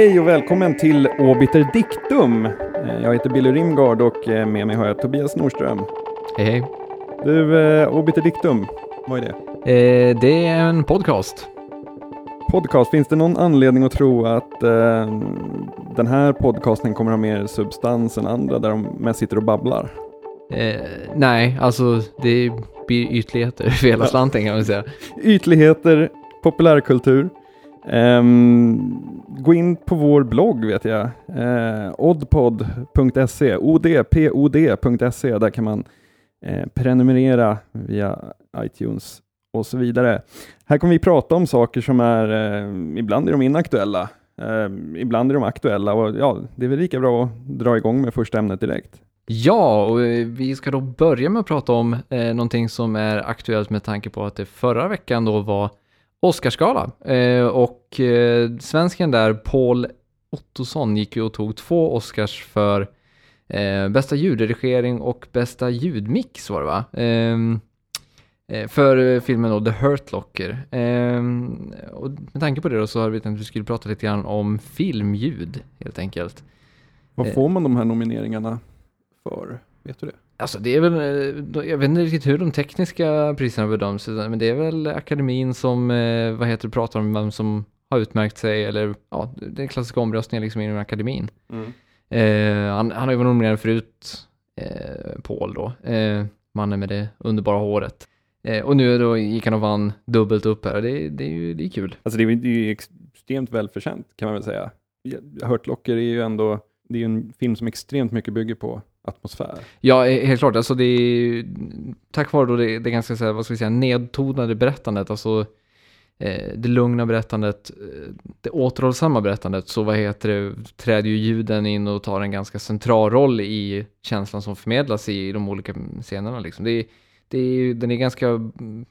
Hej och välkommen till Obiter Dictum. Eh, Jag heter Billy Rimgard och eh, med mig har jag Tobias Norström. Hej hej. Du, eh, Obiter Dictum, vad är det? Eh, det är en podcast. Podcast, finns det någon anledning att tro att eh, den här podcasten kommer ha mer substans än andra där de mest sitter och babblar? Eh, nej, alltså det blir ytligheter för hela slanten kan man säga. Ytligheter, populärkultur. Um, gå in på vår blogg vet jag. Eh, uh, oddpod.se, odpod.se, där kan man uh, prenumerera via iTunes och så vidare. Här kommer vi prata om saker som är, uh, ibland är de inaktuella, ibland är de aktuella och ja, det är väl lika bra att dra igång med första ämnet direkt. Ja, och vi ska då börja med att prata om eh, någonting som är aktuellt med tanke på att det förra veckan då var Oscarsgala. Eh, och eh, svensken där, Paul Ottosson, gick ju och tog två Oscars för eh, bästa ljudredigering och bästa ljudmix var det va? Ehm, eh, för filmen då The Hurt Locker. Ehm, och med tanke på det då så har vi tänkt att vi skulle prata lite grann om filmljud helt enkelt. Vad får man de här nomineringarna för? Vet du det? Alltså det är väl, eh, jag vet inte riktigt hur de tekniska priserna bedöms, men det är väl akademin som, eh, vad heter det, pratar om vem som har utmärkt sig, eller ja, är klassiska omröstningar liksom inom akademin. Eh, han, han har ju varit nominerad förut, eh, Paul då, eh, mannen med det underbara håret. Eh, och nu då gick han och vann dubbelt upp här, det, det är ju det är kul. Alltså det är, det är ju extremt välförtjänt kan man väl säga. Hurt Locker är ju ändå, det är ju en film som extremt mycket bygger på atmosfär. Ja, eh, helt klart. Alltså det är tack vare då det, det ganska så här, vad ska vi säga, nedtonade berättandet, alltså eh, det lugna berättandet, eh, det återhållsamma berättandet, så vad heter det, träder ju ljuden in och tar en ganska central roll i känslan som förmedlas i de olika scenerna liksom. Det är, det är, den är ganska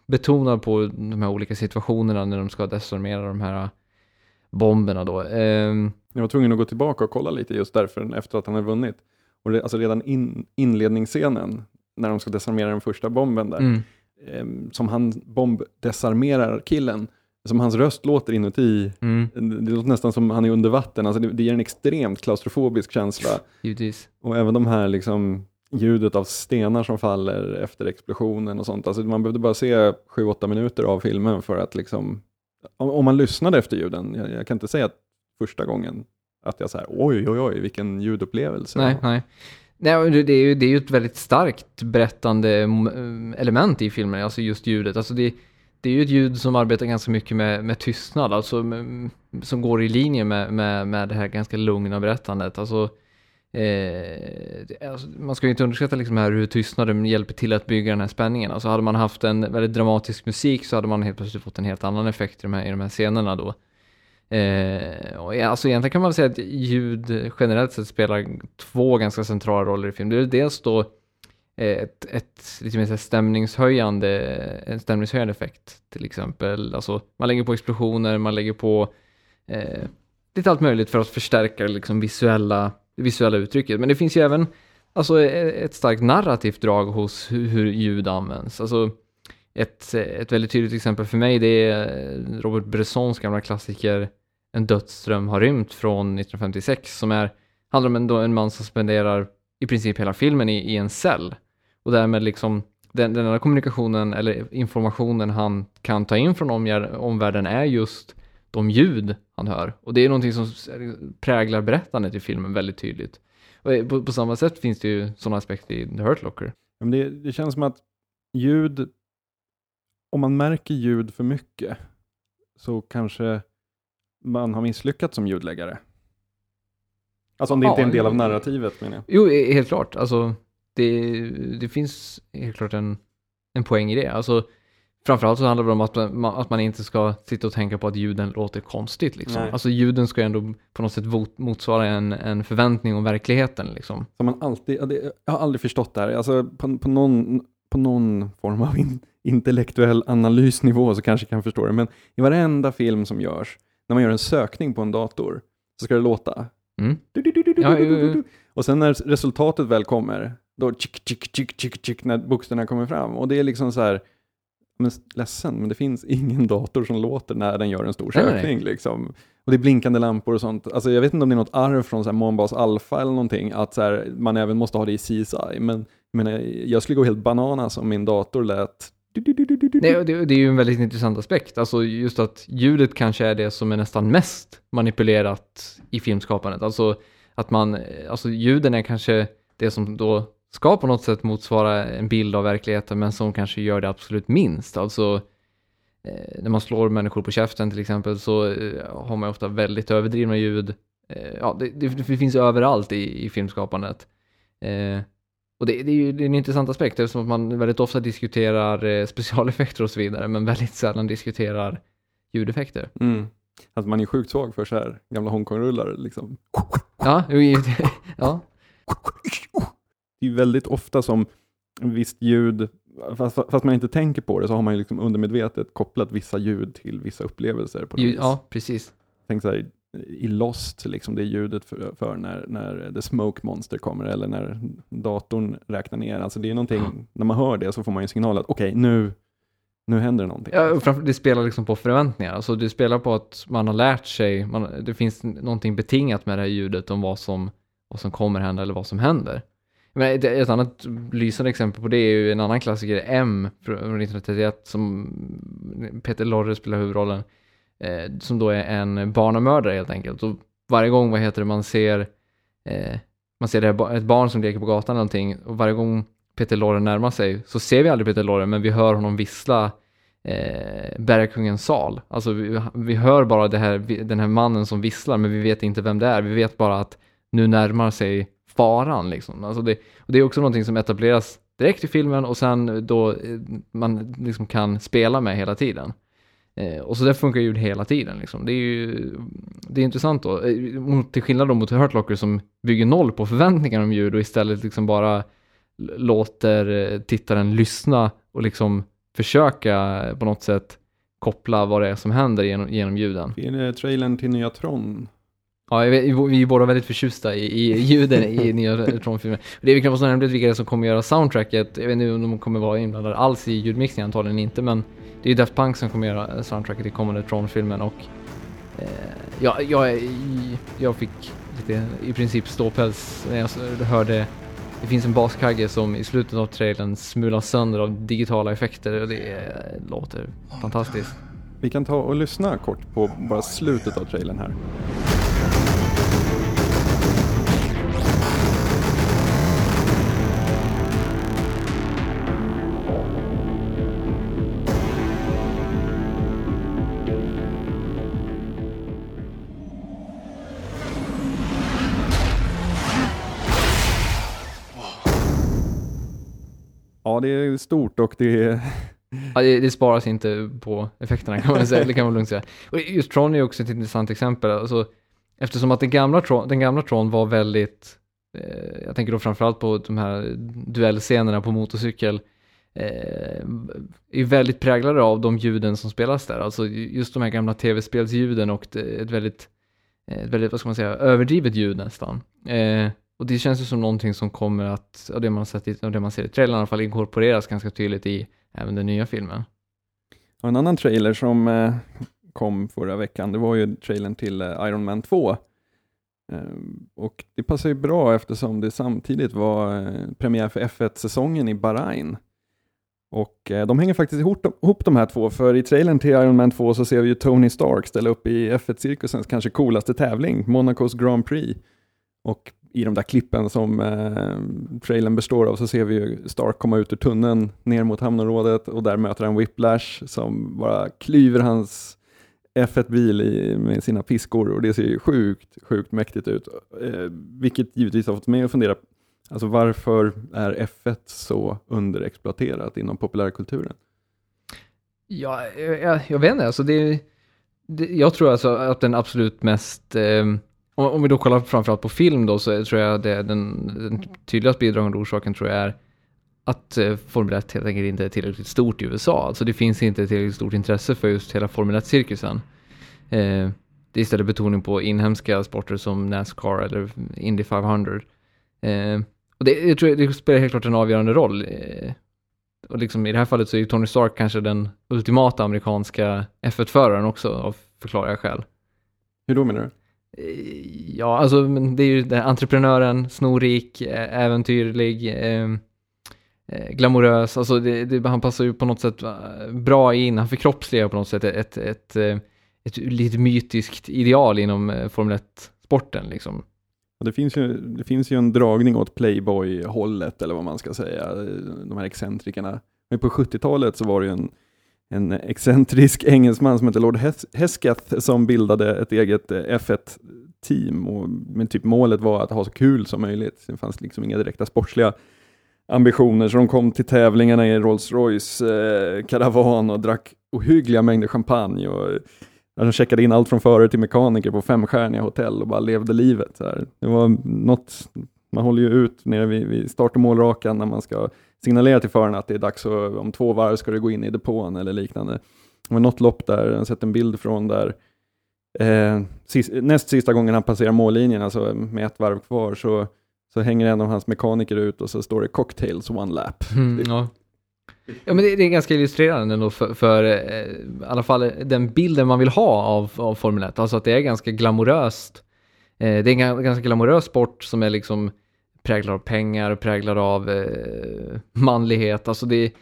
betonad på de här olika situationerna när de ska desarmera de här bomberna då. Ehm, Jag var tvungen att gå tillbaka och kolla lite just därför efter att han hade vunnit. Och det, alltså redan in, inledningsscenen när de ska desarmera den första bomben där, mm. em, som han bombdesarmerar killen, som hans röst låter inuti, Mm, det, det låter nästan som han är under vatten, alltså det, det ger en extremt klaustrofobisk känsla. givetvis. Och även de här liksom ljudet av stenar som faller efter explosionen och sånt. Alltså man behövde bara se 7-8 minuter av filmen för att liksom, om, om man lyssnade efter ljuden, jag, jag kan inte säga att första gången att jag så här, oj oj oj vilken ljudupplevelse. Nej, nej. Nej, det är ju, det är ju ett väldigt starkt berättande eh, element i filmen, alltså just ljudet. Alltså det, det är ju ett ljud som arbetar ganska mycket med, med tystnad, alltså med, som går i linje med, med, med det här ganska lugna berättandet. Alltså, eh, alltså, man ska ju inte underskatta liksom här hur tystnaden hjälper till att bygga den här spänningen. Alltså hade man haft en väldigt dramatisk musik så hade man helt plötsligt fått en helt annan effekt i de här, i de här scenerna då. Eh, och alltså egentligen kan man säga att ljud generellt sett spelar två ganska centrala roller i film. Det är dels då eh, ett, ett lite mer stämningshöjande, en stämningshöjande effekt till exempel. Alltså man lägger på explosioner, man lägger på eh, lite allt möjligt för att förstärka det liksom visuella, det visuella uttrycket. Men det finns ju även alltså, e-, ett starkt narrativt drag hos hur, hur ljud används. Alltså, ett, ett väldigt tydligt exempel för mig det är eh, Robert Bressons gamla klassiker en dödsdröm har rymt från 1956 som är, handlar om en, då en man som spenderar i princip hela filmen i, i en cell. Och därmed liksom den, den enda kommunikationen eller informationen han kan ta in från omgär, omvärlden är just de ljud han hör. Och det är någonting som präglar berättandet i filmen väldigt tydligt. Och eh, på, på samma sätt finns det ju sådana aspekter i The Hurt Locker. Men det, det känns som att ljud, om man märker ljud för mycket så kanske man har misslyckats som ljudläggare. Alltså om det inte är en del av Ja, narrativet menar jag. Jo, eh, helt klart. Alltså, det, det finns helt klart en, en poäng i det. Alltså, framförallt så handlar det om att man, att man inte ska sitta och tänka på att ljuden låter konstigt. Liksom. Nej. Alltså ljuden ska ju ändå på något sätt motsvara en, en förväntning om verkligheten. Liksom. Som man alltid, ja, jag har aldrig förstått det här. Alltså på, på, någon, på någon form av in, intellektuell analysnivå så kanske jag kan förstå det. Men i varenda film som görs, när man gör en sökning på en dator, så ska det låta. Mm. Du, du, du, du, du, du, du, du. Och sen när resultatet väl kommer, då tjick, tjick, tjick, tjick, tjick, när bokstäverna kommer fram. Och det är liksom så här, men ledsen, men det finns ingen dator som låter när den gör en stor Nej, nej, nej. sökning. Liksom. Och det är blinkande lampor och sånt. Alltså jag vet inte om det är något arv från så här Månbas Alpha eller någonting, att så här, man även måste ha det i CSI. Men menar, jag skulle gå helt bananas om min dator lät Nej, det, det är ju en väldigt intressant aspekt. Alltså just att ljudet kanske är det som är nästan mest manipulerat i filmskapandet. Alltså att man, alltså ljuden är kanske det som då ska på något sätt motsvara en bild av verkligheten men som kanske gör det absolut minst. Alltså eh, när man slår människor på käften till exempel så eh, har man ofta väldigt överdrivna ljud. Eh, ja, det, det, det, finns överallt i, i filmskapandet. Och det, det, är ju det är en intressant aspekt eftersom man väldigt ofta diskuterar eh, specialeffekter och så vidare men väldigt sällan diskuterar ljudeffekter. Mm. Att man är sjukt svag för så här gamla Hongkong-rullar liksom. Ja, ja. Det är ju väldigt ofta som visst ljud, fast, fast, man inte tänker på det, så har man ju liksom undermedvetet kopplat vissa ljud till vissa upplevelser. På ljud, ja, precis. Tänk så här, i Lost, liksom det ljudet för, för, när, när The Smoke Monster kommer eller när datorn räknar ner. Alltså det är någonting, ja. när man hör det så får man ju signal att okej, okay, nu, nu händer det någonting. Ja, det spelar liksom på förväntningar. Alltså det spelar på att man har lärt sig, man, det finns någonting betingat med det här ljudet om vad som, vad som kommer hända eller vad som händer. Men ett annat lysande exempel på det är ju en annan klassiker, M från 1931, som Peter Lorre spelar huvudrollen, eh, som då är en barnamördare helt enkelt. Och varje gång, vad heter det, man ser, eh, man ser det här, ett barn som leker på gatan eller någonting, och varje gång Peter Lorre närmar sig så ser vi aldrig Peter Lorre, men vi hör honom vissla eh, Bergakungens sal. Alltså vi, vi hör bara det här, den här mannen som visslar, men vi vet inte vem det är. Vi vet bara att nu närmar sig faran liksom. Alltså det, och det är också någonting som etableras direkt i filmen och sen då eh, man liksom kan spela med hela tiden. Eh, och så där funkar ljud hela tiden liksom. Det är ju det är intressant då, eh, Mot, till skillnad då mot Hurt Locker som bygger noll på förväntningar om ljud och istället liksom bara låter eh, tittaren lyssna och liksom försöka eh, på något sätt koppla vad det är som händer genom, genom ljuden. Är trailern till nya Tron Ja, vi är båda väldigt förtjusta i, i ljuden i nya Tron-filmer. Det är knappast nämligt vilka det som kommer göra soundtracket. Jag vet inte om de kommer vara inblandade alls i ljudmixningen, antagligen inte, men det är ju Daft Punk som kommer göra soundtracket i kommande Tron-filmen och eh, ja, jag, jag fick lite, i princip ståpäls när jag hörde det finns en baskagge som i slutet av trailern smulas sönder av digitala effekter och det låter fantastiskt. Vi kan ta och lyssna kort på bara slutet av trailern här. Ja, det är stort och det är... Ja, det, det, sparas inte på effekterna kan man säga, det kan man lugnt säga. Och just Tron är också ett intressant exempel. Alltså, eftersom att den gamla Tron, den gamla Tron var väldigt, eh, jag tänker då framförallt på de här duellscenerna på motorcykel, eh, är väldigt präglade av de ljuden som spelas där. Alltså just de här gamla tv-spelsljuden och ett väldigt, ett väldigt, vad ska man säga, överdrivet ljud nästan. Eh, och det känns ju som någonting som kommer att, av det man, sett i, av det man ser i trailern i alla fall, inkorporeras ganska tydligt i även den nya filmen. Och en annan trailer som eh, kom förra veckan, det var ju trailern till eh, Iron Man 2. Eh, och det passar ju bra eftersom det samtidigt var eh, premiär för F1-säsongen i Bahrain. Och eh, de hänger faktiskt ihop, ihop de här två, för i trailern till Iron Man 2 så ser vi ju Tony Stark ställa upp i F1-cirkusens kanske coolaste tävling, Monacos Grand Prix. Och i de där klippen som eh, trailern består av så ser vi ju Stark komma ut ur tunneln ner mot hamnområdet och där möter han Whiplash som bara klyver hans F1-bil med sina piskor och det ser ju sjukt, sjukt mäktigt ut. Eh, vilket givetvis har fått mig att fundera, alltså varför är F1 så underexploaterat inom populärkulturen? Ja, eh, jag, jag vet inte, alltså det, det, jag tror alltså att den absolut mest eh, om, vi då kollar framförallt på film då så tror jag det den, den tydligast bidragande orsaken tror jag är att eh, Formel 1 helt enkelt inte är tillräckligt stort i USA. Alltså det finns inte tillräckligt stort intresse för just hela Formel 1-cirkusen. Eh, det är istället betoning på inhemska sporter som Nascar eller Indy 500. Eh, och det, jag tror, det spelar helt klart en avgörande roll. Eh, och liksom i det här fallet så är Tony Stark kanske den ultimata amerikanska F1-föraren också av förklarliga skäl. Hur då menar du? Eh, ja, alltså det är ju det, entreprenören, snorrik, eh, äventyrlig, ehm, eh, glamorös, alltså det, det, han passar ju på något sätt eh, bra in, han förkroppsligar på något sätt ett, ett, ett, ett lite mytiskt ideal inom Formel 1-sporten liksom. Det finns, ju, det finns ju en dragning åt Playboy-hållet, eller vad man ska säga, de här excentrikerna. Men på 70-talet så var det ju en, en excentrisk engelsman som heter Lord Hes Hesketh som bildade ett eget eh, F1-team. Och, men typ målet var att ha så kul som möjligt. Det fanns liksom inga direkta sportsliga ambitioner, så de kom till tävlingarna i Rolls Royce eh, karavan och drack ohyggliga mängder champagne. Och, De checkade in allt från förare till mekaniker på femstjärniga hotell och bara levde livet. Så här. Det var något, man håller ju ut nere vid, vid start och målrakan när man ska signalera till förarna att det är dags att, om två varv ska du gå in i depån eller liknande. Det var något lopp där, jag har sett en bild från där, eh, sist, näst sista gången han passerar mållinjen, alltså med ett varv kvar, så, så hänger en av hans mekaniker ut och så står det cocktails one lap. Mm, ja. ja, men det, det är ganska illustrerande ändå för, för eh, i alla fall den bilden man vill ha av, av Formel 1. Alltså att det är ganska glamoröst. Eh, det är en ga- ganska glamorös sport som är liksom präglad av pengar, präglad av eh, manlighet. Alltså det,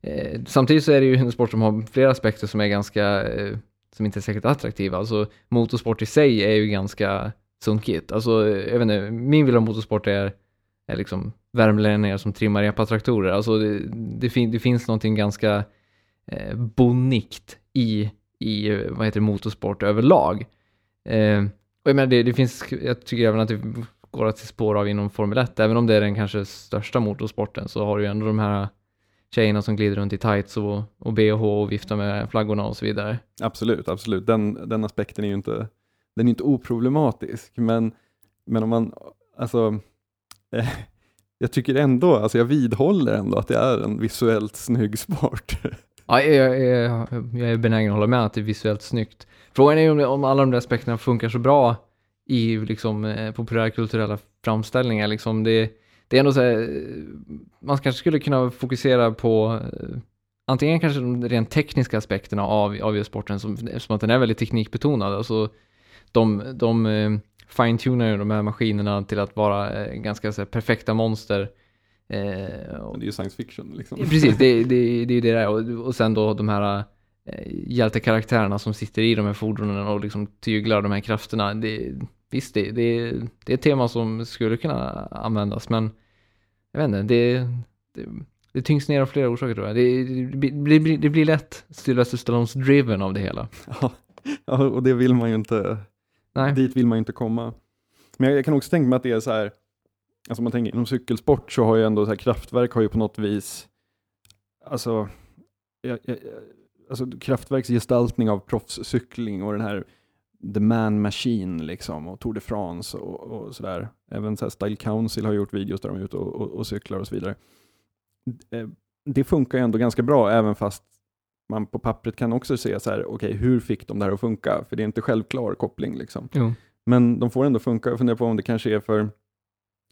eh, samtidigt så är det ju en sport som har flera aspekter som är ganska, eh, som inte är särskilt attraktiva. Alltså motorsport i sig är ju ganska sunkigt. Alltså, eh, jag vet inte, min bild av motorsport är, är liksom värmlänningar som trimmar epatraktorer. Alltså det, det, fin, det finns någonting ganska eh, bonikt i, i vad heter motorsport överlag. Eh, och jag menar, det, det finns, jag tycker även att det går att spår av inom Formel 1, även om det är den kanske största motorsporten så har du ju ändå de här tjejerna som glider runt i tights och, och bh och viftar med flaggorna och så vidare. Absolut, absolut. Den, den aspekten är ju inte, den är inte oproblematisk, men, men om man, alltså, eh, jag tycker ändå, alltså jag vidhåller ändå att det är en visuellt snygg sport. Ja, jag, jag, jag är benägen att hålla med att det är visuellt snyggt. Frågan är ju om, om alla de där aspekterna funkar så bra i liksom, eh, populärkulturella framställningar. Liksom det, det är ändå så här, man kanske skulle kunna fokusera på eh, antingen kanske de rent tekniska aspekterna av, av sporten, som, eftersom att den är väldigt teknikbetonad. Alltså, de, de eh, fine-tunar ju de här maskinerna till att vara eh, ganska här, perfekta monster. Och- Det är ju science fiction liksom. Precis, det, det, det är ju det där. Och, och sen då de här hjältekaraktärerna som sitter i de här fordonen och liksom tyglar de här krafterna. Det, visst, det, det, det är ett tema som skulle kunna användas, men jag vet inte, det, det, det tyngs ner av flera orsaker tror jag. Det, det, det, blir, det blir lätt Sylvester Stallones driven av det hela. Ja, ja, och det vill man ju inte, Nej. dit vill man ju inte komma. Men jag, jag kan också tänka mig att det är så här, alltså man tänker inom cykelsport så har ju ändå så här, kraftverk har ju på något vis, alltså, jag, jag, alltså kraftverks gestaltning av proffscykling och den här The Man Machine liksom och Tour de France och, och sådär. Även så Style Council har gjort videos där de är ute och, och, och cyklar och så vidare. Eh, Det funkar ju ändå ganska bra även fast man på pappret kan också se så här, okej, hur fick de det här att funka? För det är inte självklar koppling liksom. Jo. Men de får ändå funka. Jag funderar på om det kanske är för,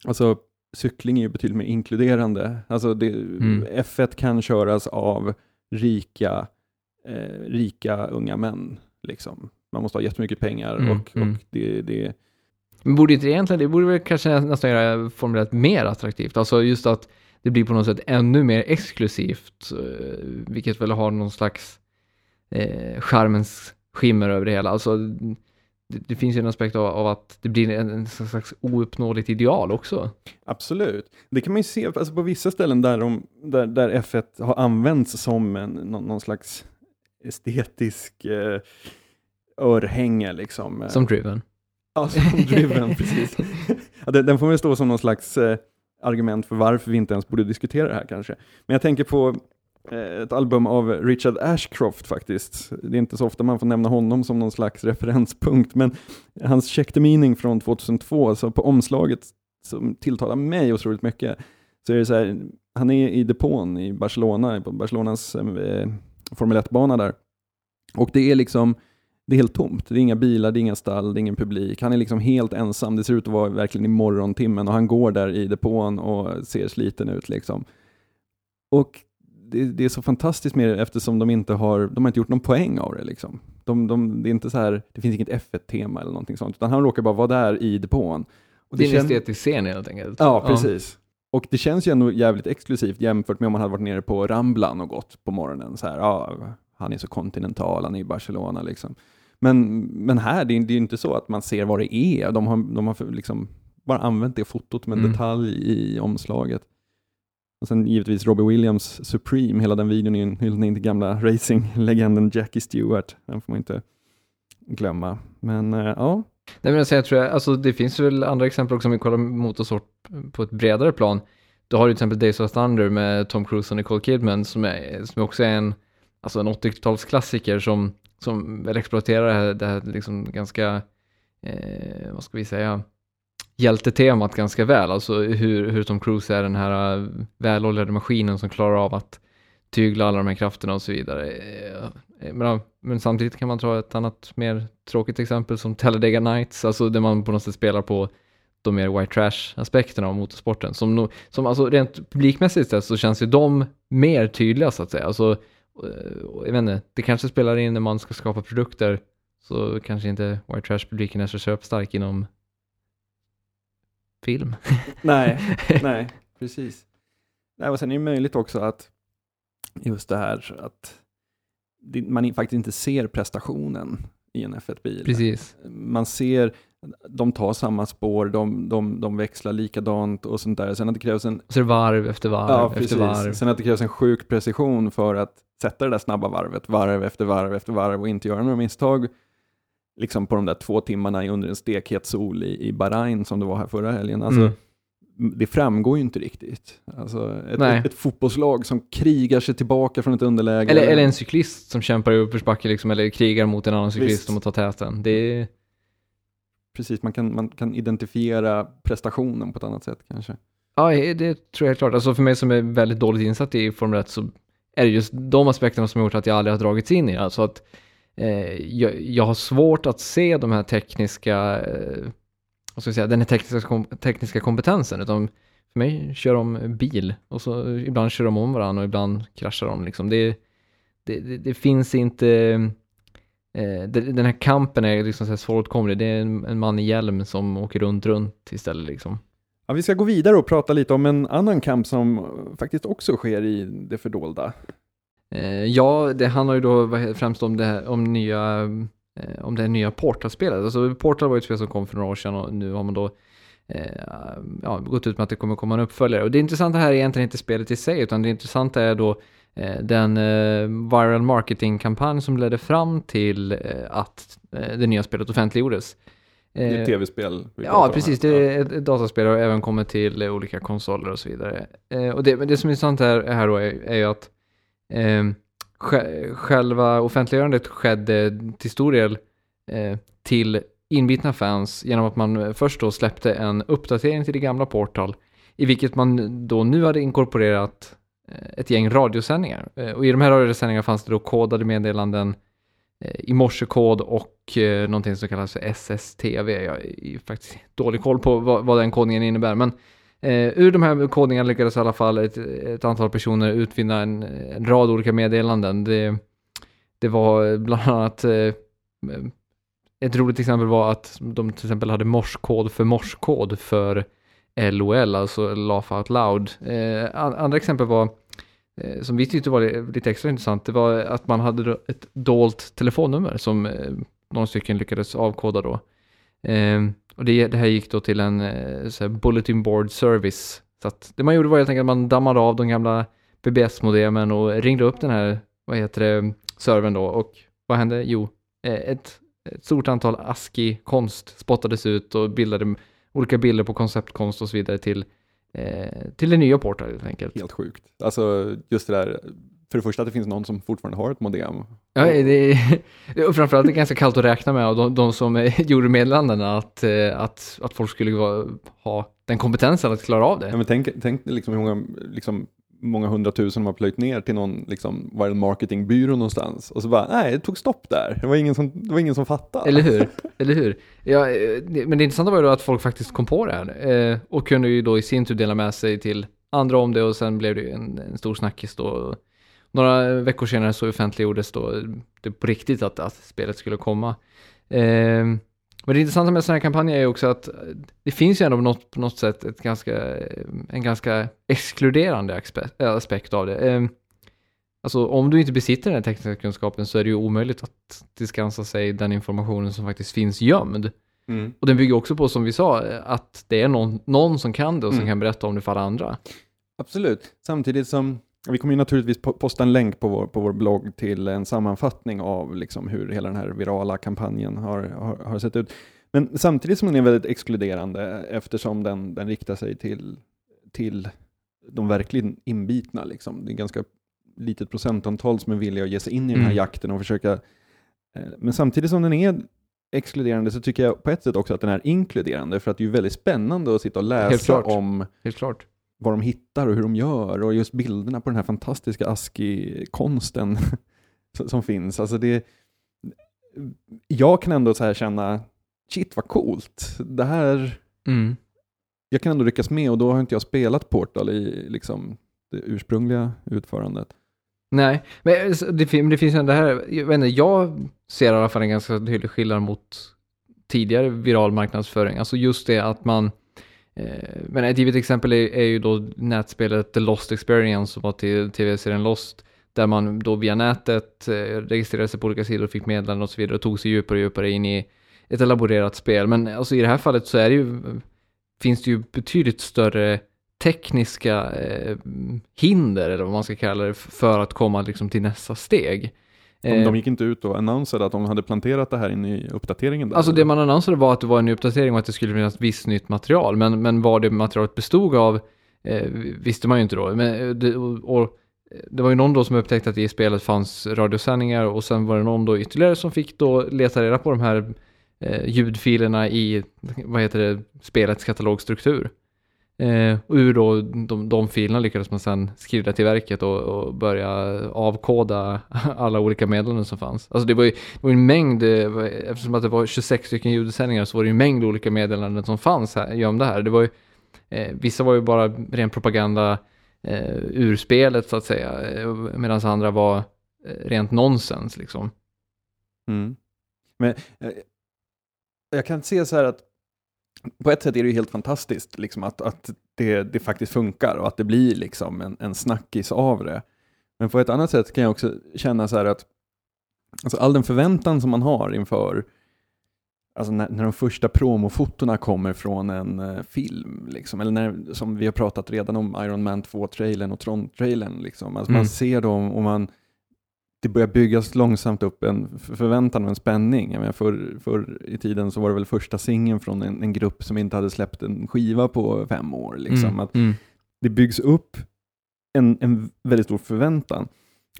alltså cykling är ju betydligt mer inkluderande. Alltså det, Mm. F1 kan köras av rika, eh, rika unga män. Liksom. Man måste ha jättemycket pengar Mm, och, mm. och det, det, Men borde inte det egentligen, det borde väl kanske nästan göra Formel 1 mer attraktivt. Alltså just att det blir på något sätt ännu mer exklusivt, eh, vilket väl har någon slags eh, charmens skimmer över det hela. Alltså, det, det finns ju en aspekt av, av att det blir en, en slags ouppnåeligt ideal också. Absolut. Det kan man ju se alltså på vissa ställen där, de, där, där F1 har använts som en, någon, någon slags estetisk eh, örhänge. Liksom. Som driven. Ja, som driven, precis. Ja, den, den får väl stå som någon slags eh, argument för varför vi inte ens borde diskutera det här kanske. Men jag tänker på eh, ett album av Richard Ashcroft faktiskt. Det är inte så ofta man får nämna honom som någon slags referenspunkt, men hans Check the Meaning från 2002, så på omslaget som tilltalar mig otroligt mycket, så är det så här, han är i depån i Barcelona, på Barcelonas eh, Formel 1-bana där. Och det är liksom, det är helt tomt. Det är inga bilar, det är inga stall, det är ingen publik. Han är liksom helt ensam. Det ser ut att vara verkligen i morgontimmen och han går där i depån och ser sliten ut liksom. Och det, det är så fantastiskt med det eftersom de inte har, de har inte gjort någon poäng av det liksom. De, de, det är inte så här, det finns inget F1-tema eller någonting sånt, utan han råkar bara vara där i depån. Och Det är en estetisk scen helt enkelt. Ja, precis. Och det känns ju ändå jävligt exklusivt jämfört med om man hade varit nere på Ramblan och gått på morgonen. Så här, ja, han är så kontinental, han är i Barcelona liksom. Men, men här, det är, det är ju inte så att man ser vad det är. De har, de har liksom bara använt det fotot med en Mm. detalj i omslaget. Och sen givetvis Robbie Williams Supreme, hela den videon är ju en hyllning till gamla racinglegenden Jackie Stewart. Den får man inte glömma. Men eh, ja, Nej men alltså, jag tror, jag- alltså det finns väl andra exempel också om vi kollar motorsport på ett bredare plan. Då har du till exempel Days of Thunder med Tom Cruise och Nicole Kidman som, är, som också är en, alltså en 80-talsklassiker som, som väl exploaterar det här, det här liksom ganska, eh, vad ska vi säga, hjältetemat ganska väl. Alltså hur, hur Tom Cruise är den här eh, väloljade maskinen som klarar av att tygla alla de här krafterna och så vidare. Eh, Men, men samtidigt kan man ta ett annat mer tråkigt exempel som Talladega Nights, alltså där man på något sätt spelar på de mer white trash-aspekterna av motorsporten. Som, som alltså rent publikmässigt sett så känns ju de mer tydliga så att säga. Alltså, eh, jag vet inte, det kanske spelar in när man ska skapa produkter så kanske inte white trash-publiken är så köpstark inom film. nej, nej, precis. Nej, och sen är det möjligt också att just det här att man faktiskt inte ser prestationen i en F1-bil. Precis. Man ser, de tar samma spår, de, de, de växlar likadant och sånt där. Sen att det krävs en, Så det varv efter varv ja, efter precis. varv. Sen att det krävs en sjuk precision för att sätta det där snabba varvet, varv efter varv efter varv och inte göra några misstag. Liksom på de där två timmarna under en stekhet sol i, i Bahrain som det var här förra helgen. Alltså, Mm. Det framgår ju inte riktigt. Alltså ett, ett, ett fotbollslag som krigar sig tillbaka från ett underläge. Eller, eller en cyklist som kämpar i uppförsbacke liksom, eller krigar mot en annan cyklist om att ta täten. Det är, Precis, man kan, man kan identifiera prestationen på ett annat sätt kanske. ja, det tror jag är klart. Alltså för mig som är väldigt dåligt insatt i Formel 1 så är det just de aspekterna som har gjort att jag aldrig har dragits in i det. Alltså att eh, jag, jag har svårt att se de här tekniska, eh, vad ska jag säga, den här tekniska, kom, tekniska kompetensen. Utan för mig kör de bil och så ibland kör de om varandra och ibland kraschar de. Liksom. Det, det, det, det finns inte, eh, det, den här kampen är liksom så här svåråtkomlig. Det är en, en man i hjälm som åker runt, runt istället liksom. Ja, vi ska gå vidare och prata lite om en annan kamp som faktiskt också sker i det fördolda. Eh, ja, det handlar ju då främst om det här, om nya, om det här nya Portal-spelet. Alltså Portal var ju ett spel som kom för några år sedan och nu har man då eh, ja, gått ut med att det kommer komma en uppföljare. Och det intressanta här är egentligen inte spelet i sig, utan det intressanta är då eh, den eh, viral marketing-kampanj som ledde fram till eh, att eh, det nya spelet offentliggjordes. Det är Eh, ett tv-spel. Ja, precis. Det är ett, dataspel och även kommit till eh, olika konsoler och så vidare. Eh, och det, men det som är intressant här, här då är, är ju att eh, själva offentliggörandet skedde till stor del eh, till inbitna fans genom att man eh, först då släppte en uppdatering till det gamla Portal i vilket man då nu hade inkorporerat eh, ett gäng radiosändningar. Eh, och i de här radiosändningarna fanns det då kodade meddelanden i morsekod och någonting som kallas för SSTV. Jag har ju faktiskt dålig koll på vad, vad den kodningen innebär. Men eh, Eh, ur de här kodningarna lyckades i alla fall ett, ett antal personer utvinna en, en rad olika meddelanden. Det, det var bland annat eh, eh ett roligt exempel var att de till exempel hade morskod för morskod för LOL, alltså Laugh Out Loud. Eh, andra exempel var eh, som vi tyckte var lite extra intressant, det var att man hade ett dolt telefonnummer som eh, några stycken lyckades avkoda då. Eh, och det, det här gick då till en eh, så här bulletin board service. Så att det man gjorde var helt enkelt att man dammade av de gamla BBS-modemen och ringde upp den här, vad heter det, servern då och vad hände? Jo, eh, ett, ett stort antal ASCII-konst spottades ut och bildade olika bilder på konceptkonst och så vidare till, eh, till det nya Portal helt enkelt. Helt sjukt. Alltså just det där, för det första att det finns någon som fortfarande har ett modem. Ja, det är, och framförallt är det ganska kallt att räkna med och de, de som gjorde meddelandena att, eh, att, att folk skulle ha den kompetensen att klara av Ja, det. men tänk, tänk liksom hur många, liksom, många hundratusen de har plöjt ner till någon liksom, marketingbyrå någonstans. Och så bara, nej, det tog stopp där. Det var ingen som, det var ingen som fattade. Eller hur? Eller hur? Ja, eh, men det intressanta var ju då att folk faktiskt kom på det här eh, och kunde ju då i sin tur dela med sig till andra om det och sen blev det en, en stor snackis då. Några veckor senare så offentliggjordes då det på riktigt att, att spelet skulle komma. Eh, men det intressanta med sådana här kampanjer är också att det finns ju ändå något, på något sätt ett ganska, en ganska exkluderande aspekt av det. Eh, Alltså om du inte besitter den här tekniska kunskapen så är det ju omöjligt att tillskansa sig den informationen som faktiskt finns gömd. Mm. Och den bygger också på, som vi sa, att det är någon, någon som kan det och som mm. kan berätta om det för alla andra. Absolut, samtidigt som vi kommer ju naturligtvis posta en länk på vår, på vår blogg till en sammanfattning av liksom hur hela den här virala kampanjen har, har, har sett ut. Men samtidigt som den är väldigt exkluderande eftersom den, den riktar sig till, till de verkligen inbitna. Liksom. Det är ganska litet procentantal som är villiga att ge sig in i den här mm. jakten och försöka. Eh, men samtidigt som den är exkluderande så tycker jag på ett sätt också att den är inkluderande för att det är väldigt spännande att sitta och läsa om vad de hittar och hur de gör och just bilderna på den här fantastiska ASCII-konsten som finns. Alltså det, jag kan ändå så här känna, shit vad coolt, det här, mm. jag kan ändå ryckas med och då har inte jag spelat Portal i liksom det ursprungliga utförandet. Nej, men det, det finns ju det här, jag, vet inte, jag ser i alla fall en ganska tydlig skillnad mot tidigare viral marknadsföring. Alltså just det att man, eh, Eh, men ett givet exempel är, är, ju då nätspelet The Lost Experience som var till tv-serien Lost, där man då via nätet eh, registrerade sig på olika sidor och fick meddelanden och så vidare och tog sig djupare och djupare in i ett elaborerat spel. Men alltså i det här fallet så är det ju, finns det ju betydligt större tekniska eh, hinder, eller vad man ska kalla det, för att komma liksom, till nästa steg. De, de eh, gick inte ut och annonserade att de hade planterat det här in i uppdateringen? Där, alltså det man annonserade var att det var en ny uppdatering och att det skulle finnas visst nytt material, men, men vad det materialet bestod av eh, visste man ju inte då. Men, eh, det, och, det var ju någon då som upptäckte att i spelet fanns radiosändningar och sen var det någon då ytterligare som fick då leta reda på de här eh, ljudfilerna i, vad heter det, spelets katalogstruktur. Eh, och ur då de, de filerna lyckades man sedan skriva till verket och, och, börja avkoda alla olika meddelanden som fanns. Alltså det var ju, det var en mängd, eh, eftersom att det var 26 stycken ljudsändningar så var det en mängd olika meddelanden som fanns här, gömda här. Det var ju, eh, vissa var ju bara ren propaganda eh, ur spelet så att säga, eh, medan andra var eh, rent nonsens liksom. Mm. Men eh, jag kan se så här att på ett sätt är det ju helt fantastiskt liksom, att, att det, det faktiskt funkar och att det blir liksom en, en snackis av det. Men på ett annat sätt kan jag också känna så här att alltså all den förväntan som man har inför Alltså när, när de första promofotona kommer från en uh, film, liksom, eller när, som vi har pratat redan om Iron Man 2-trailern och Tron-trailern. Liksom. Alltså mm. Man ser dem och man, det börjar byggas långsamt upp en förväntan och en spänning. Jag menar, för, för i tiden så var det väl första singeln från en, en, grupp som inte hade släppt en skiva på fem år. Liksom. Mm, att mm. Det byggs upp en, en väldigt stor förväntan.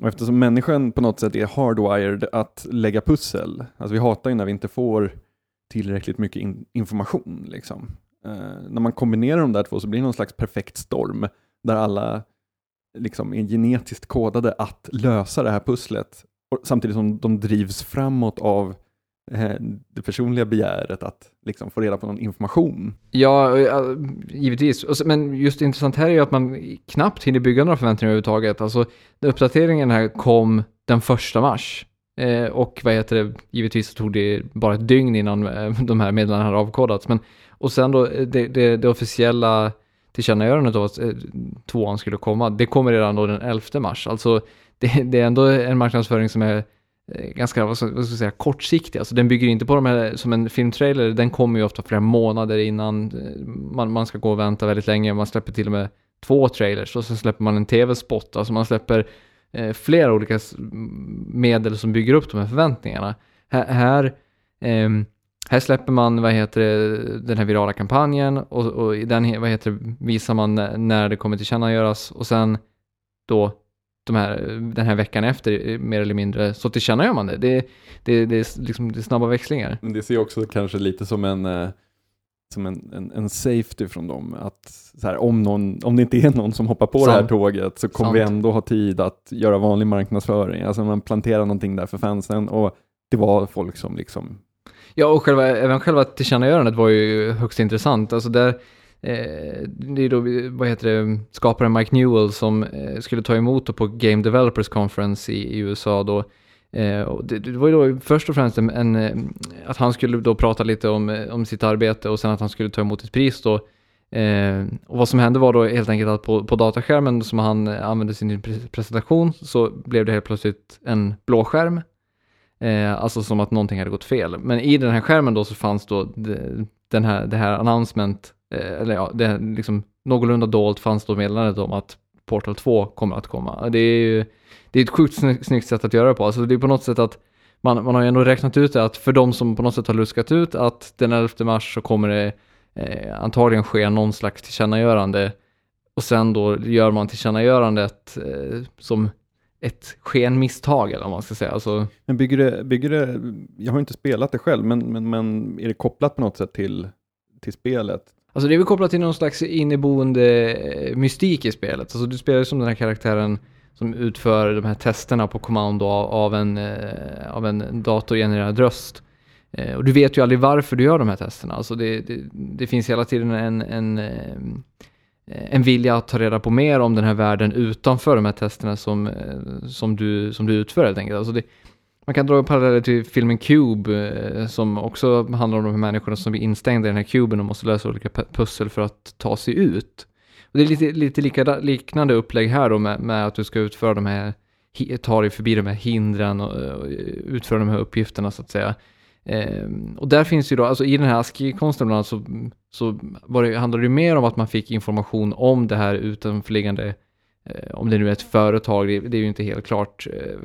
Och eftersom människan på något sätt är hardwired att lägga pussel, alltså vi hatar ju när vi inte får tillräckligt mycket in, information. Liksom. Uh, när man kombinerar de där två så blir det någon slags perfekt storm där alla liksom är genetiskt kodade att lösa det här pusslet samtidigt som de drivs framåt av eh, det personliga begäret att liksom få reda på någon information. Ja, givetvis. Men just intressant här är ju att man knappt hinner bygga några förväntningar överhuvudtaget. Alltså, uppdateringen här kom den första mars. Eh, och vad heter det, givetvis tog det bara ett dygn innan eh, de här meddelandena hade avkodats. Men, och sen då det, det, det officiella tillkännagivandet av att eh, tvåan skulle komma, det kommer redan då den 11 mars. Alltså det, det är ändå en marknadsföring som är eh, ganska vad ska, vad ska jag säga, kortsiktig. Alltså den bygger inte på de här som en filmtrailer, den kommer ju ofta flera månader innan eh, man, man ska gå och vänta väldigt länge. Man släpper till och med två trailers och sen släpper man en tv-spot. Alltså man släpper eh, flera olika medel som bygger upp de här förväntningarna. Här, här eh, här släpper man, vad heter det, den här virala kampanjen och, och i den vad heter det, visar man när det kommer tillkännagöras och sen då de här, den här veckan efter mer eller mindre så tillkännager man det. Det, det, det, är, liksom, det är snabba växlingar. Det ser också kanske lite som en eh, som en, en, en, safety från dem. Att här, om, någon, om det inte är någon som hoppar på Sant. det här tåget så kommer Sant. vi ändå ha tid att göra vanlig marknadsföring. Alltså man planterar någonting där för fansen och det var folk som liksom Ja, och själva, även själva tillkännagivandet var ju högst intressant. Alltså där, eh, det är då, vad heter det, skaparen Mike Newell som eh, skulle ta emot på Game Developers Conference i, i USA då. Eh, och det, det var ju då först och främst en, en, eh, att han skulle då prata lite om, eh, om sitt arbete och sen att han skulle ta emot ett pris då. Eh, och vad som hände var då helt enkelt att på, på dataskärmen som han använde sin presentation så blev det helt plötsligt en blå skärm. Eh, alltså som att någonting hade gått fel. Men i den här skärmen då så fanns då det, den här, det här announcement, eh, eller ja, det liksom någorlunda dolt fanns då meddelandet om att Portal 2 kommer att komma. Det är ju det är ett sjukt snyggt sätt att göra det på. Alltså det är på något sätt att man, man har ju ändå räknat ut det att för de som på något sätt har luskat ut att den 11 mars så kommer det eh, antagligen ske någon slags tillkännagörande och sen då gör man tillkännagörandet eh, som ett skenmisstag eller vad man ska säga. Alltså... Men bygger det, bygger det, jag har inte spelat det själv, men, men, men är det kopplat på något sätt till, till spelet? Alltså det är väl kopplat till någon slags inneboende eh, mystik i spelet. Alltså du spelar ju som den här karaktären som utför de här testerna på kommando av en, eh, av en datorgenererad röst. Eh, och du vet ju aldrig varför du gör de här testerna. Alltså det, det, det finns hela tiden en, en, Eh, en vilja att ta reda på mer om den här världen utanför de här testerna som, eh, som, du, som du utför helt enkelt. Alltså det, man kan dra paralleller till filmen Cube eh, som också handlar om de här människorna som blir instängda i den här kuben och måste lösa olika pussel för att ta sig ut. Och det är lite, lite lika, liknande upplägg här då med, med att du ska utföra de här, ta dig förbi de här hindren och, och utföra de här uppgifterna så att säga. Eh, och där finns ju då, alltså i den här ASCII-konsten bland annat så, så var det, handlade det mer om att man fick information om det här utanförliggande, eh, om det nu är ett företag, det, det är ju inte helt klart, eh,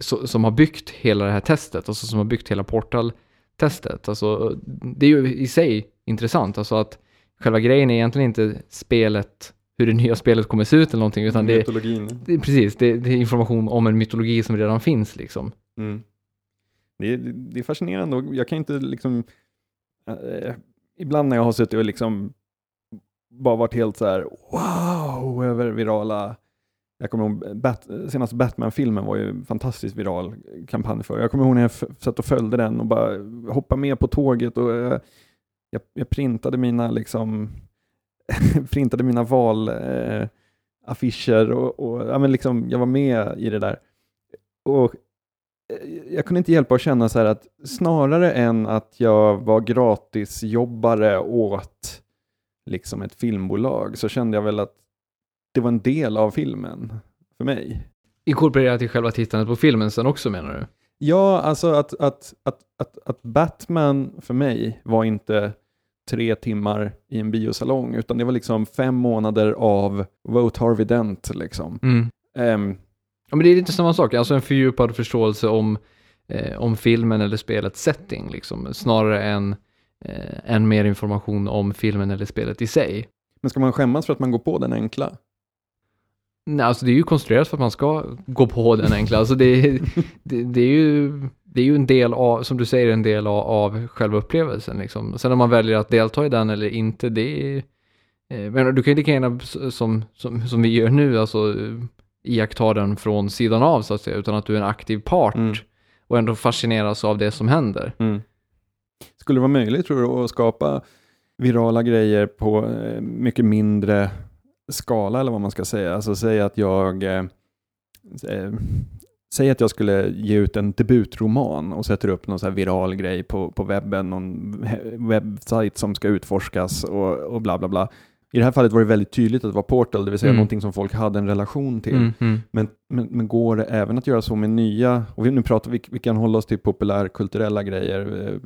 så, som har byggt hela det här testet, alltså som har byggt hela Portal-testet. Alltså det är ju i sig intressant, alltså att själva grejen är egentligen inte spelet, hur det nya spelet kommer se ut eller någonting, utan det, det, precis, det, det, är information om en mytologi som redan finns liksom. Mm. Det, det, är fascinerande och jag kan inte liksom, Eh, ibland när jag har suttit och liksom bara varit helt så här wow över virala jag kommer ihåg, Bat, senaste Batman-filmen var ju en fantastiskt viral kampanj för. Jag kommer ihåg när jag satt och följde den och bara hoppade med på tåget och jag, jag, jag printade mina liksom printade mina valaffischer eh, och, och ja, men liksom, jag var med i det där. Och jag kunde inte hjälpa att känna så här att snarare än att jag var gratisjobbare åt liksom ett filmbolag så kände jag väl att det var en del av filmen för mig. Inkorporerat i själva tittandet på filmen sen också menar du? Ja, alltså att, att, att, att, att Batman för mig var inte tre timmar i en biosalong, utan det var liksom fem månader av Vote Harvey Dent. Liksom. Mm. Um, ja, men det är lite samma sak, alltså en fördjupad förståelse om, eh, om filmen eller spelets setting, liksom, snarare än, eh, än mer information om filmen eller spelet i sig. Men ska man skämmas för att man går på den enkla? Nej, alltså det är ju konstruerat för att man ska gå på den enkla. Alltså det, det, det, är ju, det är ju en del av, som du säger, en del av, av själva upplevelsen. Liksom. Sen om man väljer att delta i den eller inte, det är... Eh, men du kan ju lika gärna, som, som, som vi gör nu, alltså iaktta den från sidan av så att säga, utan att du är en aktiv part mm. och ändå fascineras av det som händer. Mm. Skulle det vara möjligt, tror du, att skapa virala grejer på eh, mycket mindre skala eller vad man ska säga. Alltså säg att jag eh, eh, Säg att jag skulle ge ut en debutroman och sätter upp någon så viral grej på, på webben, någon webbsajt som ska utforskas och, och bla bla bla. I det här fallet var det väldigt tydligt att det var Portal, det vill säga mm. någonting som folk hade en relation till. Mm, mm. Men, men, men, går det även att göra så med nya, och vi, nu pratar vi, vi kan hålla oss till populärkulturella grejer, eh,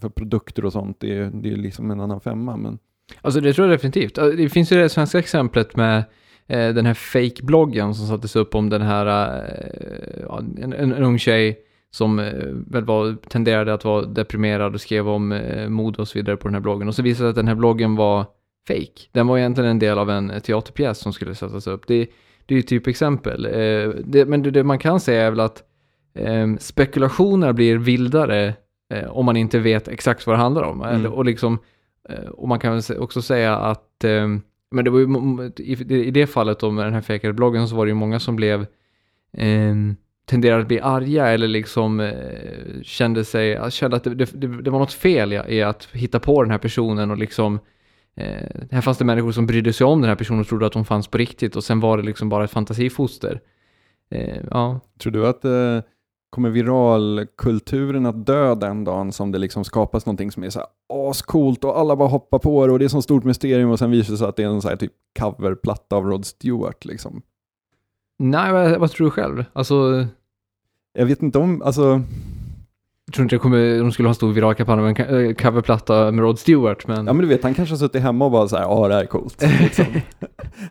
för produkter och sånt, det är, det är liksom en annan femma. Men... Alltså det tror jag definitivt. Det finns ju det svenska exemplet med eh, den här fake-bloggen som sattes upp om den här, eh, en, en, en ung tjej som eh, väl var, tenderade att vara deprimerad och skrev om eh, mode och så vidare på den här bloggen. Och så visade det sig att den här bloggen var fake. Den var egentligen en del av en teaterpjäs som skulle sättas upp. Det, det är ju typ exempel. Eh, det, men det, det, man kan säga är väl att eh, spekulationer blir vildare eh, om man inte vet exakt vad det handlar om. Mm. Och liksom Eh, och man kan också säga att, eh, men det var ju, i det fallet då med den här fejkade bloggen så var det ju många som blev eh, tenderade att bli arga eller liksom eh, kände sig, kände att det, det, det, var något fel i, i, att hitta på den här personen och liksom eh, här fanns det människor som brydde sig om den här personen och trodde att hon fanns på riktigt och sen var det liksom bara ett fantasifoster. Eh, ja. Tror du att eh, kommer viralkulturen att dö den dagen som det liksom skapas någonting som är så här ascoolt och alla bara hoppar på det och det är så stort mysterium och sen visar det sig att det är en så här typ coverplatta av Rod Stewart liksom? Nej, vad, vad tror du själv? Alltså, Jag vet inte om, alltså, jag tror inte det kommer, de skulle ha en stor viral kampanj med en eh, coverplatta med Rod Stewart, men... ja men du vet han kanske har suttit hemma och bara så här, ja det här är coolt. Liksom.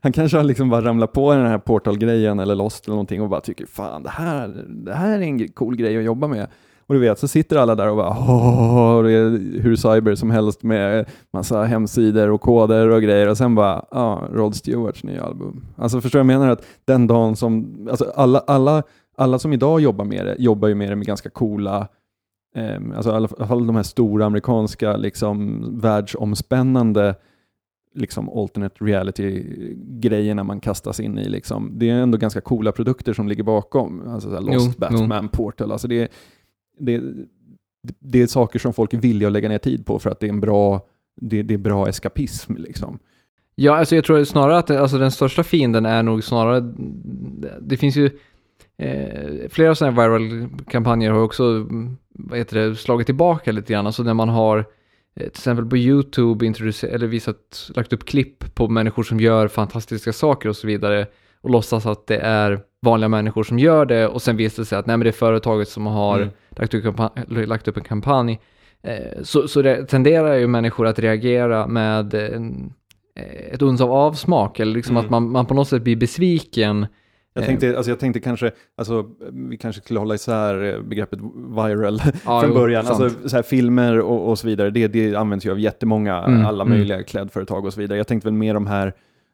han kanske har liksom bara ramlat på den här Portal-grejen eller Lost eller någonting och bara tycker fan det här, det här är en cool grej att jobba med. Och du vet, så sitter alla där och bara åh, det är hur cyber som helst med massa hemsidor och koder och grejer och sen bara, ja, Rod Stewarts nya album. Alltså förstår jag vad jag menar? Att den dagen som, alltså alla, alla, alla som idag jobbar med det, jobbar ju med det med ganska coola alltså i alla fall de här stora amerikanska, liksom världsomspännande liksom alternate reality-grejerna man kastas in i. Liksom. Det är ändå ganska coola produkter som ligger bakom. Alltså så här Lost, Jo, Batman, Portal. Alltså det, det, det är saker som folk är villiga att lägga ner tid på för att det är en bra, det, det är bra eskapism. Liksom. Ja, alltså jag tror snarare att alltså, den största fienden är nog snarare, det finns ju eh, flera sådana här viral-kampanjer har också, mm, vad heter det, slagit tillbaka lite grann. Alltså när man har eh, till exempel på YouTube eller visat, lagt upp klipp på människor som gör fantastiska saker och så vidare och låtsas att det är vanliga människor som gör det och sen visar det sig att nej men det är företaget som har Mm. lagt, upp lagt upp en kampanj. Eh, så, så det tenderar ju människor att reagera med en, eh, ett uns av avsmak eller liksom Mm. att man, man på något sätt blir besviken. Jag Eh. tänkte, alltså jag tänkte kanske, alltså, vi kanske skulle hålla isär eh, begreppet viral Ja, från jo, början. sant. Alltså, så här, filmer och, och så vidare, det, det används ju av jättemånga, Mm, alla mm. möjliga klädföretag och så vidare. Jag tänkte väl mer de här,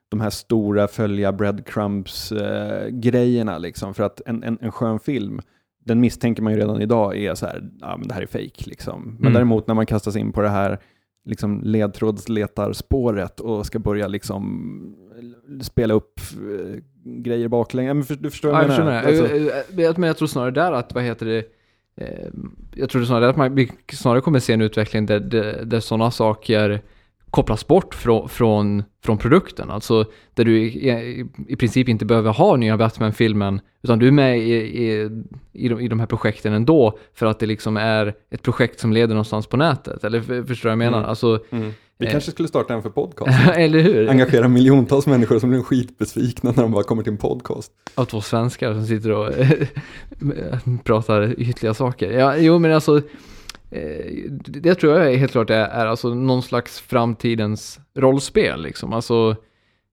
de här stora följa breadcrumbs-grejerna, liksom, för att en, en, en skön film, den misstänker man ju redan idag är så här, ja men det här är fake liksom. Men Mm. däremot när man kastas in på det här liksom ledtrådsletarspåret och ska börja liksom spela upp eh, grejer baklänges. Men för, du förstår vad jag jag menar? Alltså, Eh, eh, Men jag tror snarare där att, vad heter det, jag tror snarare att man vi snarare kommer se en utveckling där, där, där sådana saker kopplas bort från, från, från produkten. Alltså där du i, i, princip inte behöver ha nya Batman-filmen utan du är med i, i, i, de, i de här projekten ändå för att det liksom är ett projekt som leder någonstans på nätet. Eller för- förstår du vad jag menar? Mm. Alltså, mm. Vi eh. kanske skulle starta en för podcast. eller hur? Engagera miljontals människor som blir skitbesvikna när de bara kommer till en podcast. av två svenskar som sitter och pratar ytliga saker. Ja, jo men alltså, det tror jag helt klart är, är alltså någon slags framtidens rollspel liksom. Alltså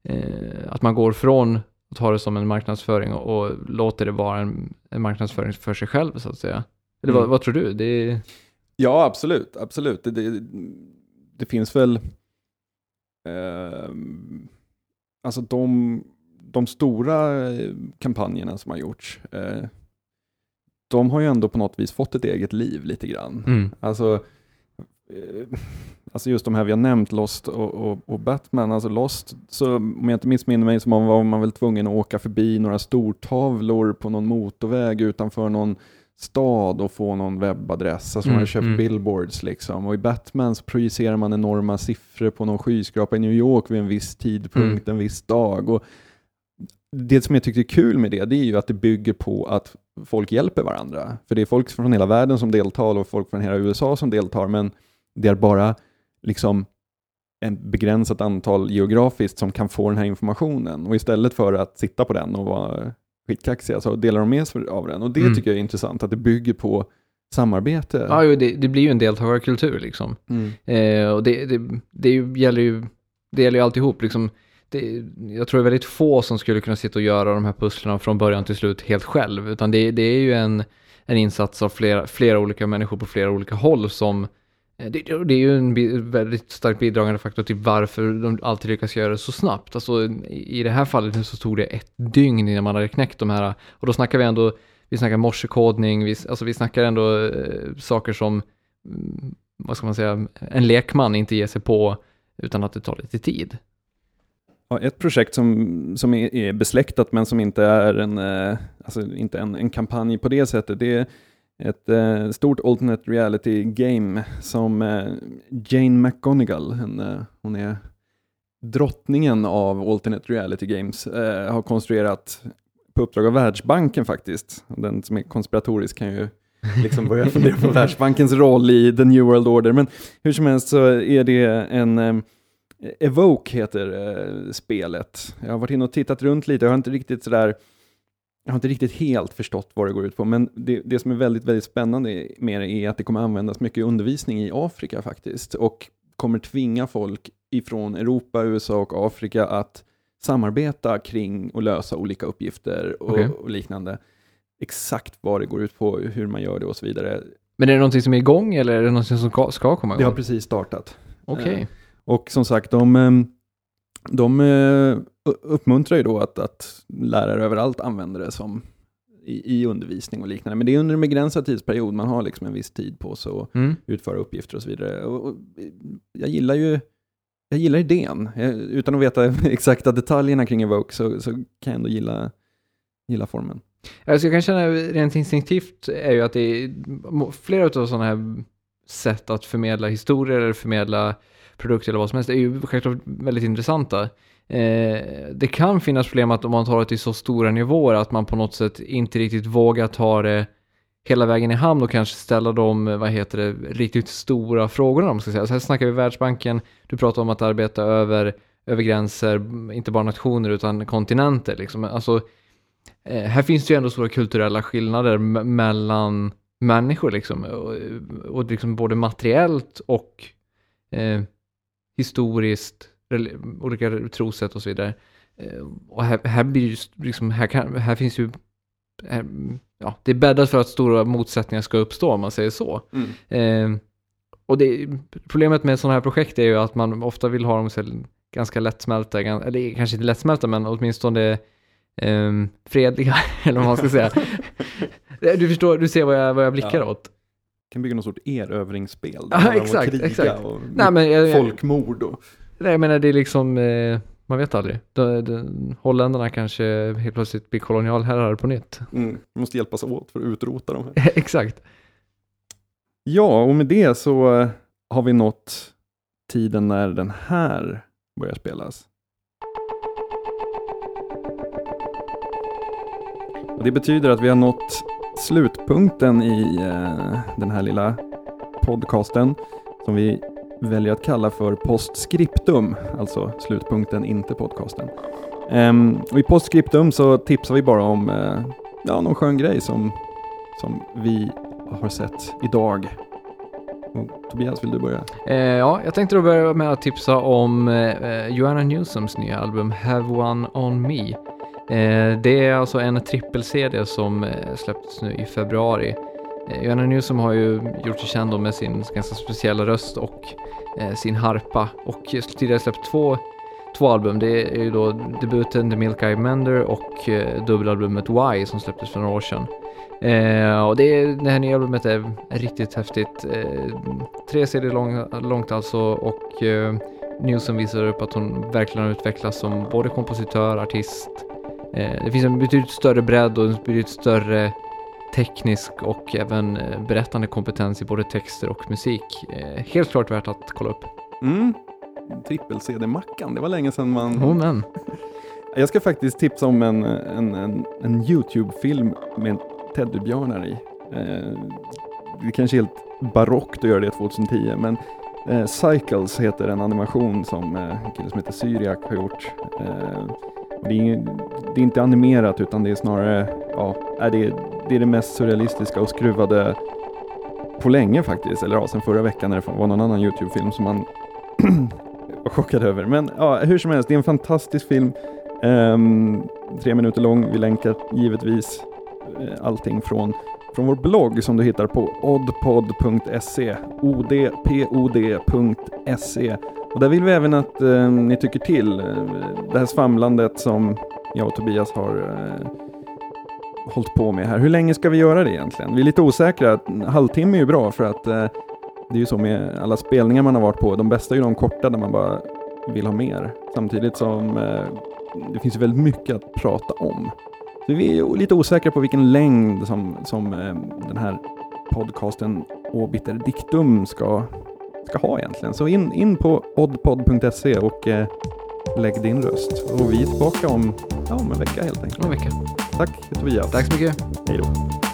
eh, att man går från att ha det som en marknadsföring och, och låter det vara en, en marknadsföring för sig själv så att säga. Eller vad, Mm. vad tror du? Det Ja, absolut. absolut. Det, det, det finns väl... ehm, alltså de, de stora eh, kampanjerna som har gjorts, eh, de har ju ändå på något vis fått ett eget liv lite grann. mm, Alltså, eh, alltså just de här vi har nämnt, Lost och, och, och Batman. Alltså Lost, så om jag inte missminner mig så var man väl tvungen att åka förbi några stortavlor på någon motorväg utanför någon stad och få någon webbadress. Alltså man Mm, har köpt mm. billboards liksom. Och i Batman så projicerar man enorma siffror på någon skyskrapa i New York vid en viss tidpunkt, Mm. en viss dag. Och det som jag tyckte är kul med det, det är ju att det bygger på att folk hjälper varandra. För det är folk från hela världen som deltar och folk från hela USA som deltar, men det är bara liksom en begränsat antal geografiskt som kan få den här informationen. Och istället för att sitta på den och vara skitkaxiga så delar de med sig av den. Och det Mm. tycker jag är intressant, att det bygger på samarbete. ja, jo, det, det blir ju en deltagarkultur liksom. Mm. Eh, och det, det, det gäller ju, det gäller ju alltihop liksom. Det, jag tror det är väldigt få som skulle kunna sitta och göra de här pusslen från början till slut helt själv. Utan det, det är ju en, en insats av flera, flera olika människor på flera olika håll som eh, det, det är ju en bi- väldigt starkt bidragande faktor till varför de alltid lyckas göra det så snabbt. Alltså i det här fallet så tog det ett dygn innan man hade knäckt de här. Och då snackar vi ändå, vi snackar morsekodning, vi, alltså vi snackar ändå eh, saker som mm, vad ska man säga, en lekman inte ger sig på utan att det tar lite tid. Ja, ett projekt som, som är, besläktat men som inte är en, eh, alltså inte en, en kampanj på det sättet, det är ett eh, stort alternate reality game som eh, Jane McGonigal, en, eh, hon är drottningen av alternate reality games har konstruerat på uppdrag av Världsbanken faktiskt. Den som är konspiratorisk kan ju liksom börja fundera på Världsbankens roll i the new world order. Men hur som helst så är det en Evoke heter eh, spelet. Jag har varit inne och tittat runt lite, jag har inte riktigt sådär jag har inte riktigt helt förstått vad det går ut på, men det, det som är väldigt, väldigt spännande med det är att det kommer användas mycket undervisning i Afrika faktiskt och kommer tvinga folk ifrån Europa, USA och Afrika att samarbeta kring och lösa olika uppgifter och, Okej. och liknande. Exakt vad det går ut på, hur man gör det och så vidare. Men är det någonting som är igång eller är det någonting som ska, ska komma Det har igång? precis startat. Okej. Eh, Och som sagt, de, eh, de eh, uppmuntrar ju då att, att lärare överallt använder det som i, i undervisning och liknande. Men det är under en begränsad tidsperiod, man har liksom en viss tid på sig att Mm. utföra uppgifter och så vidare. Och, och, jag gillar ju jag gillar idén. Jag, utan att veta exakta detaljerna kring Evoke så, så kan jag ändå gilla, gilla formen. Alltså jag kan känna rent instinktivt är ju att det är flera av sådana här sätt att förmedla historier eller förmedla produkter eller vad som helst är ju självklart väldigt intressanta. Eh, det kan finnas problem att om man tar det till så stora nivåer att man på något sätt inte riktigt vågar ta det hela vägen i hamn och kanske ställa de, vad heter det, riktigt stora frågorna om man ska säga. Så här snackar vi Världsbanken, du pratar om att arbeta över, över gränser, inte bara nationer utan kontinenter liksom. Alltså, eh, här finns det ju ändå stora kulturella skillnader mellan människor liksom. Och, och liksom både materiellt och eh, historiskt, olika trosätt och så vidare. Eh, och här, här blir ju s- liksom, här, kan, här finns ju, här, ja, det är bäddat för att stora motsättningar ska uppstå om man säger så. Eh, och det, problemet med sådana här projekt är ju att man ofta vill ha dem så ganska lättsmälta, eller kanske inte lättsmälta men åtminstone eh, fredliga, eller vad man ska säga. Du förstår, du ser vad jag, vad jag blickar Ja. åt. Kan bygga någon sorts erövringsspel. Ja, exakt, kriga exakt. Och Nej, men jag, folkmord. Och, nej, jag menar det är liksom, eh, man vet aldrig. De, de, holländarna kanske helt plötsligt blir kolonialherrar på nytt. mm, måste hjälpas åt för att utrota dem exakt. Ja, och med det så eh, har vi nått tiden när den här börjar spelas. Och det betyder att vi har nått slutpunkten i eh, den här lilla podcasten som vi väljer att kalla för postscriptum, alltså slutpunkten, inte podcasten. Ehm, och I postscriptum så tipsar vi bara om eh, ja, någon skön grej som, som vi har sett idag. Och Tobias, vill du börja? Eh, ja, jag tänkte då börja med att tipsa om eh, eh Joanna Newsoms nya album Have One On Me. Eh, det är alltså en trippel-CD som eh, släpptes nu i februari. Eh, Joanna Newsom har ju gjort sig känd med sin ganska speciella röst och sin harpa och tidigare släppt två, två album. Det är ju då debuten The Milk Eye Mender och dubbelalbumet Why som släpptes för några år sedan. Eh, och det, det här nya albumet är, riktigt häftigt. Eh, tre cd lång, långt alltså och eh, Newsom visar upp att hon verkligen har utvecklats som både kompositör, artist. Eh, det finns en betydligt större bredd och en betydligt större teknisk och även eh, berättande kompetens i både texter och musik. Eh, helt klart värt att kolla upp. Mm. Trippel-CD-mackan, det var länge sedan man... Oh, men. Jag ska faktiskt tipsa om en, en, en, en YouTube-film med teddybjörnar i. Det är kanske är helt barockt att göra det 2010, men Cycles heter en animation som en kille som heter Syriak har gjort. Det, är, det är inte animerat utan det är snarare, ja, är det, det är det mest surrealistiska och skruvade på länge faktiskt, eller ja, sen förra veckan när det var någon annan YouTube-film som man var chockad över. Men ja, hur som helst, det är en fantastisk film. Um, tre minuter lång. Vi länkar givetvis eh, allting från, från vår blogg som du hittar på oddpod.se. odpod.se. Och där vill vi även att eh, ni tycker till. Eh, det här svamlandet som jag och Tobias har eh, hållit på med här. Hur länge ska vi göra det egentligen? Vi är lite osäkra. En halvtimme är ju bra för att eh, det är ju så med alla spelningar man har varit på. De bästa är ju de korta där man bara vill ha mer. Samtidigt som eh, det finns ju väldigt mycket att prata om. Så vi är ju lite osäkra på vilken längd som, som eh, den här podcasten Obiter Dictum ska, ska ha egentligen. Så in, in på oddpod.se och eh, Lägg din röst. Och vi är tillbaka om, ja, om en vecka helt enkelt. Om en vecka. Tack Tobias. Tack så mycket. Hej då.